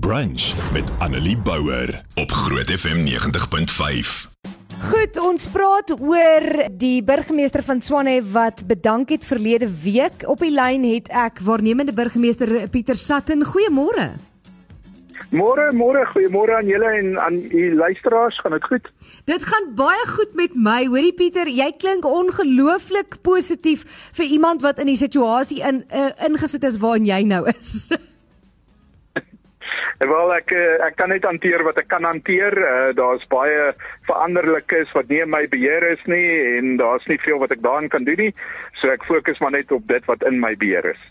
Brunch met Annelie Bouwer op Groot FM 90.5. Goed, ons praat oor die burgemeester van Swane wat bedank het verlede week. Op die lyn het ek waarnemende burgemeester Pieter Sutton. Goeiemôre. Môre, môre, goeiemôre aan julle en aan u luisteraars. Gaan dit goed? Dit gaan baie goed met my. Hoorie Pieter, jy klink ongelooflik positief vir iemand wat in die situasie in uh, ingesit is waarin jy nou is. Wel ek eh, ek kan net hanteer wat ek kan hanteer. Uh, daar's baie veranderlikes wat nie in my beheer is nie en daar's nie veel wat ek daarin kan doen nie. So ek fokus maar net op dit wat in my beheer is.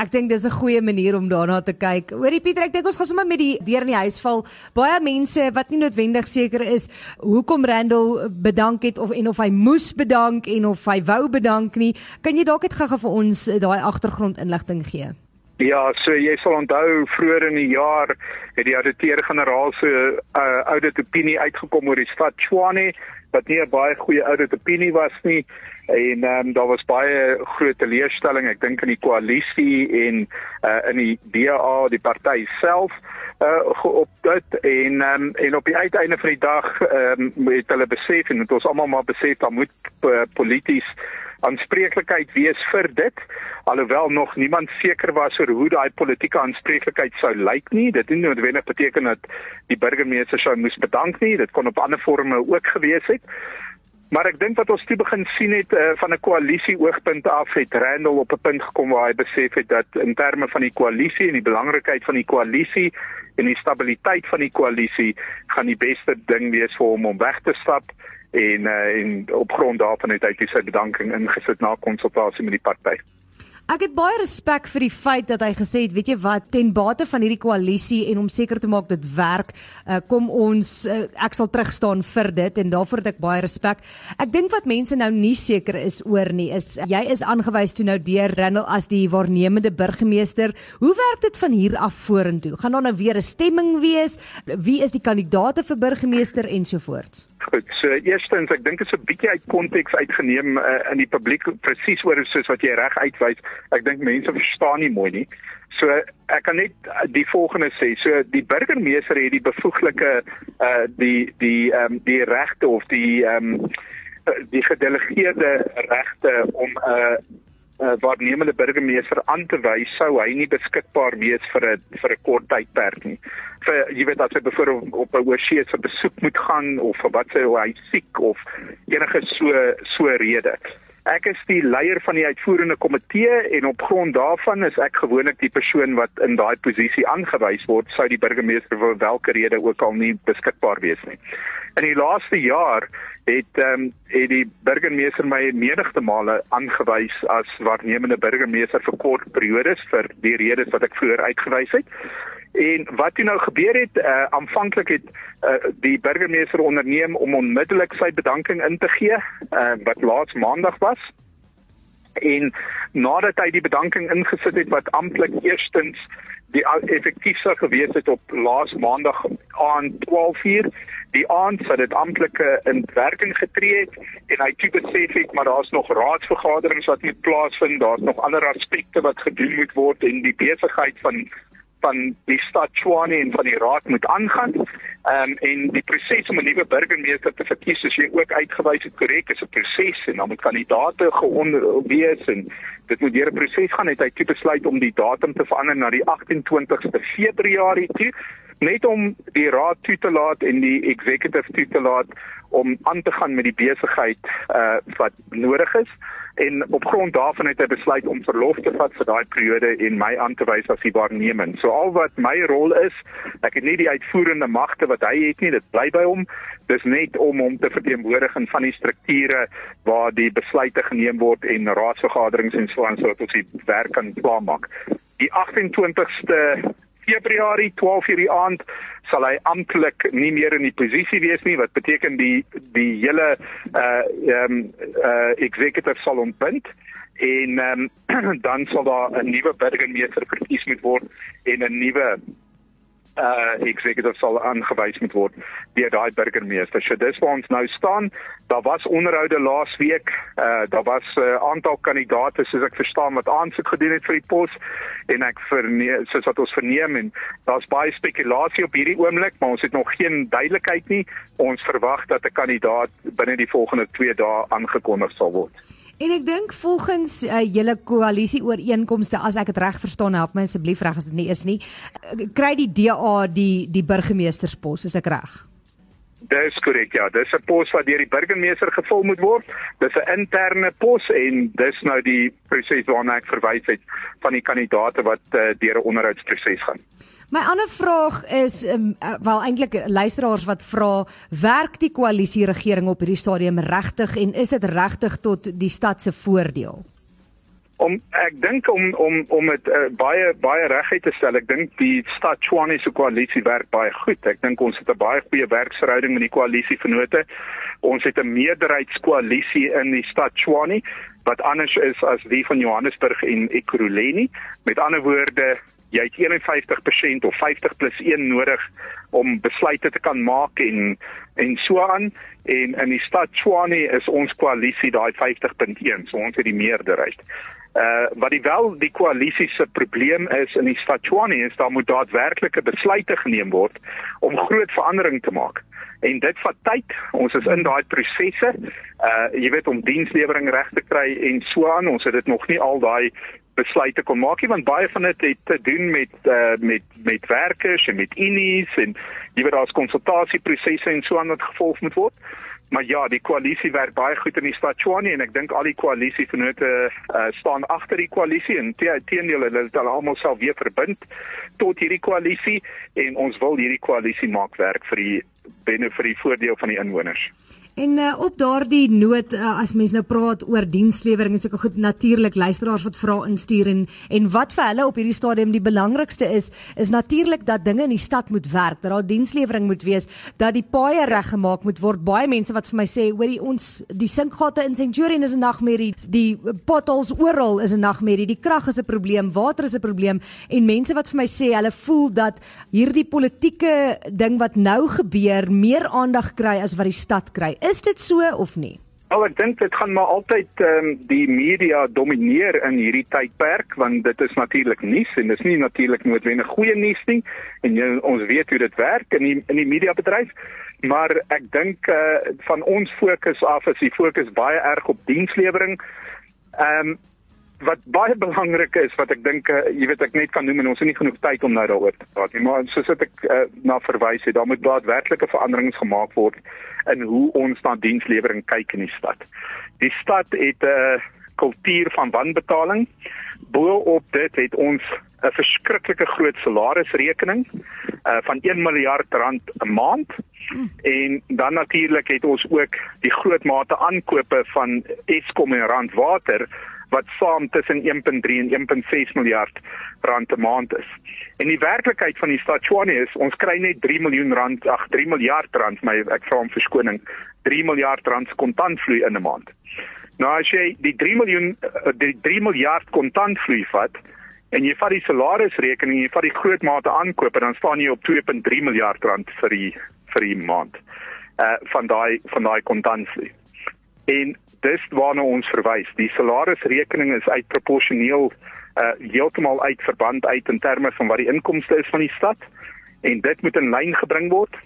Ek dink dis 'n goeie manier om daarna te kyk. Hoorie Pieter, ek dink ons gaan sommer met die deur in die huis val. Baie mense wat nie noodwendig seker is hoekom Randall bedank het of en of hy moes bedank en of hy wou bedank nie. Kan jy dalk net gou-gou vir ons daai agtergrondinligting gee? Ja, so jy sal onthou vroeër in die jaar het die ouditeur-generaal se uh, audit opinie uitgekom oor die stad Tshwane wat nie 'n baie goeie audit opinie was nie. En um, daar was baie groot teleurstelling ek dink in die koalisie en uh, in die DA die party self uh op dit en um, en op die uiteinde van die dag um, het hulle besef en het ons almal maar besef daar moet uh, polities aanspreeklikheid wees vir dit alhoewel nog niemand seker was oor hoe daai politieke aanspreeklikheid sou lyk nie. Dit het nie noodwendig beteken dat die burgemeester sou moes bedank nie. Dit kon op ander forme ook gewees het Maar ek dink wat ons toe begin sien het uh, van 'n koalisie oogpunt af het Randall op 'n punt gekom waar hy besef het dat in terme van die koalisie en die belangrikheid van die koalisie en die stabiliteit van die koalisie gaan die beste ding wees vir hom om weg te stap en uh, en op grond daarvan het hy sy bedanking ingesit na konsultasie met die party. Ek het baie respek vir die feit dat hy gesê het, weet jy wat, ten bate van hierdie koalisie en om seker te maak dit werk, uh, kom ons uh, ek sal terugstaan vir dit en daarvoor het ek baie respek. Ek dink wat mense nou nie seker is oor nie is jy is aangewys toe nou deur Randall as die waarnemende burgemeester. Hoe werk dit van hier af vorentoe? Gaan daar nou weer 'n stemming wees? Wie is die kandidaate vir burgemeester ensovoorts? Goed, so eerstens, ek dink dit is 'n bietjie uit konteks uitgeneem uh, in die publiek presies oor soos wat jy reg uitwys. Ek dink mense verstaan nie mooi nie. So ek kan net die volgende sê. So die burgemeester het die bevoeglike uh die die ehm um, die regte of die ehm um, die gedelegeerde regte om 'n uh, uh, waarnemende burgemeester aan te wys sou hy nie beskikbaar wees vir 'n vir 'n kort tydperk nie. Vir jy weet as hy byvoorbeeld op 'n oorsee se besoek moet gaan of vir wat sê hy siek of enige so so rede. Ek is die leier van die uitvoerende komitee en op grond daarvan is ek gewoonlik die persoon wat in daai posisie aangewys word sou die burgemeester vir watter rede ook al nie beskikbaar wees nie. In die laaste jaar het ehm um, het die burgemeester my menigte male aangewys as waarnemende burgemeester vir kort periodes vir die redes wat ek vroeër uitgewys het. En wat toe nou gebeur het, uh, aanvanklik het uh, die burgemeester onderneem om onmiddellik sy bedanking in te gee, uh, wat laas maandag was. En nadat hy die bedanking ingesit het wat amptelik eerstens die effektief sou gewees het op laas maandag aan 12:00 die aand sou dit amptelik in werking getree het en hy toe besef het maar daar's nog raadsvergaderings wat moet plaasvind daar's nog ander aspekte wat gedoen moet word en die besigheid van van die stad Tshwane en van die raad moet aangaan. Ehm um, en die proses om 'n nuwe burgemeester te verkies is hier ook uitgewys het korrek is 'n proses en dan moet kandidaate geonder wees en dit moet deur 'n proses gaan het hy toe besluit om die datum te verander na die 28ste Februarie toe net om die raad toe te laat en die executive toe te laat om aan te gaan met die besigheid uh wat nodig is en op grond daarvan het hy besluit om verlof te vat vir daai periode en my aan te wys as die waarneming. So al wat my rol is, ek het nie die uitvoerende magte wat hy het nie, dit bly by hom. Dis net om hom te verteenwoordig in van die strukture waar die besluite geneem word en raadsvergaderings en so aan sodat ons die werk kan klaarmaak. Die 28ste Februarie 12:00 die aand sal hy amptelik nie meer in die posisie wees nie wat beteken die die hele uh ehm um, uh executive sal ontbind en ehm um, dan sal daar 'n nuwe burgemeester verkies moet word en 'n nuwe uh executive sal aangewys moet word deur daai burgemeester. So dis waar ons nou staan. Daar was onderhoude laas week. Uh daar was 'n uh, aantal kandidaate soos ek verstaan wat aansoek gedoen het vir die pos en ek verneem soos wat ons verneem en daar's baie spekulasie op hierdie oomblik, maar ons het nog geen duidelikheid nie. Ons verwag dat 'n kandidaat binne die volgende 2 dae aangekondig sal word. En ek dink volgens uh, julle koalisie ooreenkomste as ek dit reg verstaan help my asseblief reg as dit nie is nie uh, kry die DA die die burgemeesterspos is ek reg Dis korrek ja, dis 'n pos wat deur die burgemeester gevul moet word. Dis 'n interne pos en dis nou die proses waarna ek verwys het van die kandidaate wat uh, deur 'n onderhoudsproses gaan. My ander vraag is um, wel eintlik luisteraars wat vra, werk die koalisie regering op hierdie stadium regtig en is dit regtig tot die stad se voordeel? Om ek dink om om om dit uh, baie baie reguit te stel, ek dink die stad Tshwane se koalisie werk baie goed. Ek dink ons het 'n baie goeie werksverhouding met die koalisievennote. Ons het 'n meerderheidskoalisie in die stad Tshwane wat anders is as die van Johannesburg en Ekurhuleni. Met ander woorde, jy het 51% of 50 plus 1 nodig om besluite te kan maak en en so aan en in die stad Tshwane is ons koalisie daai 50.1 so ons het die meerderheid. Uh wat die wel die koalisie se probleem is in die stad Tshwane is daar moet daadwerklike besluite geneem word om groot verandering te maak. En dit vat tyd. Ons is in daai prosesse. Uh jy weet om dienslewering reg te kry en so aan. Ons het dit nog nie al daai besluite kon maak nie want baie van dit het te doen met uh, met met werkers en met unies en jy weet daar's konsultasieprosesse en so aan wat gevolg moet word. Maar ja, die koalisie werk baie goed in die stad Tshwane en ek dink al die koalisievennote uh, staan agter die koalisie en teenoor hulle het hulle almal self weer verbind tot hierdie koalisie en ons wil hierdie koalisie maak werk vir die binne vir die voordeel van die inwoners. En uh, op daardie noot uh, as mens nou praat oor dienslewering en sulke goed natuurlik luisteraars wat vra instuur en en wat vir hulle op hierdie stadium die belangrikste is is natuurlik dat dinge in die stad moet werk dat daar dienslewering moet wees dat die paaie reggemaak moet word. Baie mense wat vir my sê hoorie ons die sinkgate in Centurion is 'n nagmerrie die potholes oral is 'n nagmerrie die krag is 'n probleem water is 'n probleem. En mense wat vir my sê hulle voel dat hierdie politieke ding wat nou gebeur meer aandag kry as wat die stad kry Is dit so of nie? Al ek dink dit gaan maar altyd ehm um, die media domineer in hierdie tydperk want dit is natuurlik nuus en dit is nie natuurlik noodwendig goeie nuus nie en jy, ons weet hoe dit werk in die in die mediabedryf maar ek dink uh, van ons fokus af is die fokus baie erg op dienslewering. Ehm um, wat baie belangrik is wat ek dink uh, jy weet ek net kan noem en ons het nie genoeg tyd om nou daaroor te praat nie maar soos ek uh, na verwys het daar moet daadwerklike veranderings gemaak word in hoe ons na dienslewering kyk in die stad. Die stad het 'n uh, kultuur van wanbetaling. Boop dit het ons 'n verskriklike groot salarisrekening uh, van 1 miljard rand 'n maand. En dan natuurlik het ons ook die groot mate aankope van Eskom en Randwater wat saam tussen 1.3 en 1.6 miljard rand per maand is. En die werklikheid van die stad Tshwane is ons kry net 3 miljoen rand, ag 3 miljard rand, my ek vra om verskoning, 3 miljard rand kontantvloei in 'n maand. Nou as jy die 3 miljoen eh, die 3 miljard kontantvloei vat en jy vat die salarisrekening, jy vat die groot mate aankope, dan staan jy op 2.3 miljard rand vir die vir die maand. Uh van daai van daai kontantvloei. En dis waarna ons verwys. Die salarisrekening is uitproporsioneel uh heeltemal uit verband uit in terme van wat die inkomste is van die stad en dit moet in lyn gebring word.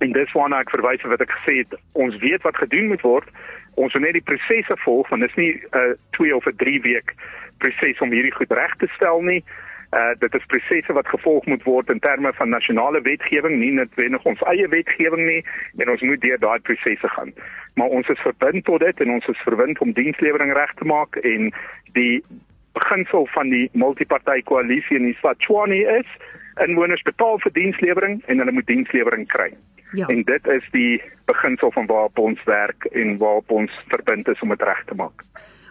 En dis waarna ek verwys wat ek gesê het, ons weet wat gedoen moet word. Ons moet net die prosesse volg want dit is nie 'n uh, 2 of 'n 3 week proses om hierdie goed reg te stel nie. Uh dit is prosesse wat gevolg moet word in terme van nasionale wetgewing, nie net wenig ons eie wetgewing nie en ons moet deur daai prosesse gaan. Maar ons is verbind tot dit en ons is verbind om dienslewering reg te maak en die beginsel van die multipartytjie koalisie in die stad Tshwane is inwoners betaal vir dienslewering en hulle moet dienslewering kry. Ja. En dit is die beginsel van waarop ons werk en waarop ons verbind is om dit reg te maak.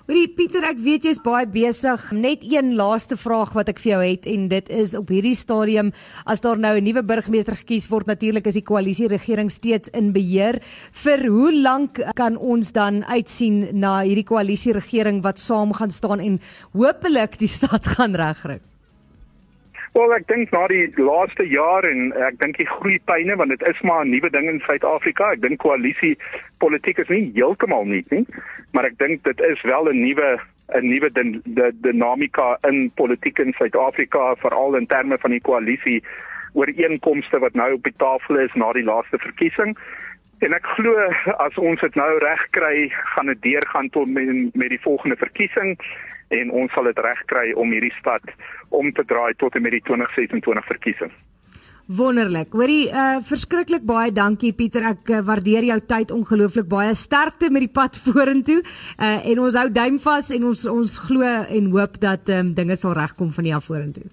Hoorie Pieter, ek weet jy's baie besig. Net een laaste vraag wat ek vir jou het en dit is op hierdie stadium as daar nou 'n nuwe burgemeester gekies word, natuurlik is die koalisie regering steeds in beheer. Vir hoe lank kan ons dan uitsien na hierdie koalisie regering wat saam gaan staan en hopelik die stad gaan regkry? Wel ek dink na die laaste jaar en ek dink die groeipyne want dit is maar 'n nuwe ding in Suid-Afrika. Ek dink koalisie politiek is nie heeltemal nie, nie, maar ek dink dit is wel 'n nuwe 'n nuwe din, die dinamika in politiek in Suid-Afrika veral in terme van die koalisie ooreenkomste wat nou op die tafel is na die laaste verkiesing. En ek glo as ons dit nou reg kry, gaan dit deurgaan tot met, met die volgende verkiesing en ons sal dit reg kry om hierdie stad om te draai tot en met die 2026 verkiesing. Wonderlik. Hoorie, uh verskriklik baie dankie Pieter. Ek uh, waardeer jou tyd ongelooflik baie. Sterkte met die pad vorentoe. Uh en ons hou duim vas en ons ons glo en hoop dat ehm um, dinge sal regkom van hier af vorentoe.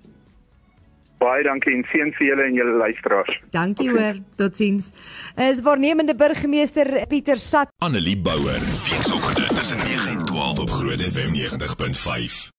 Baie dankie en seën vir julle en julle luisteraars. Dankie hoor. Totsiens. Is waarnemende burgemeester Pieter Sat. Annelie Bouwer. Weekoggend tussen 9 en 12 op Groot FM 90.5.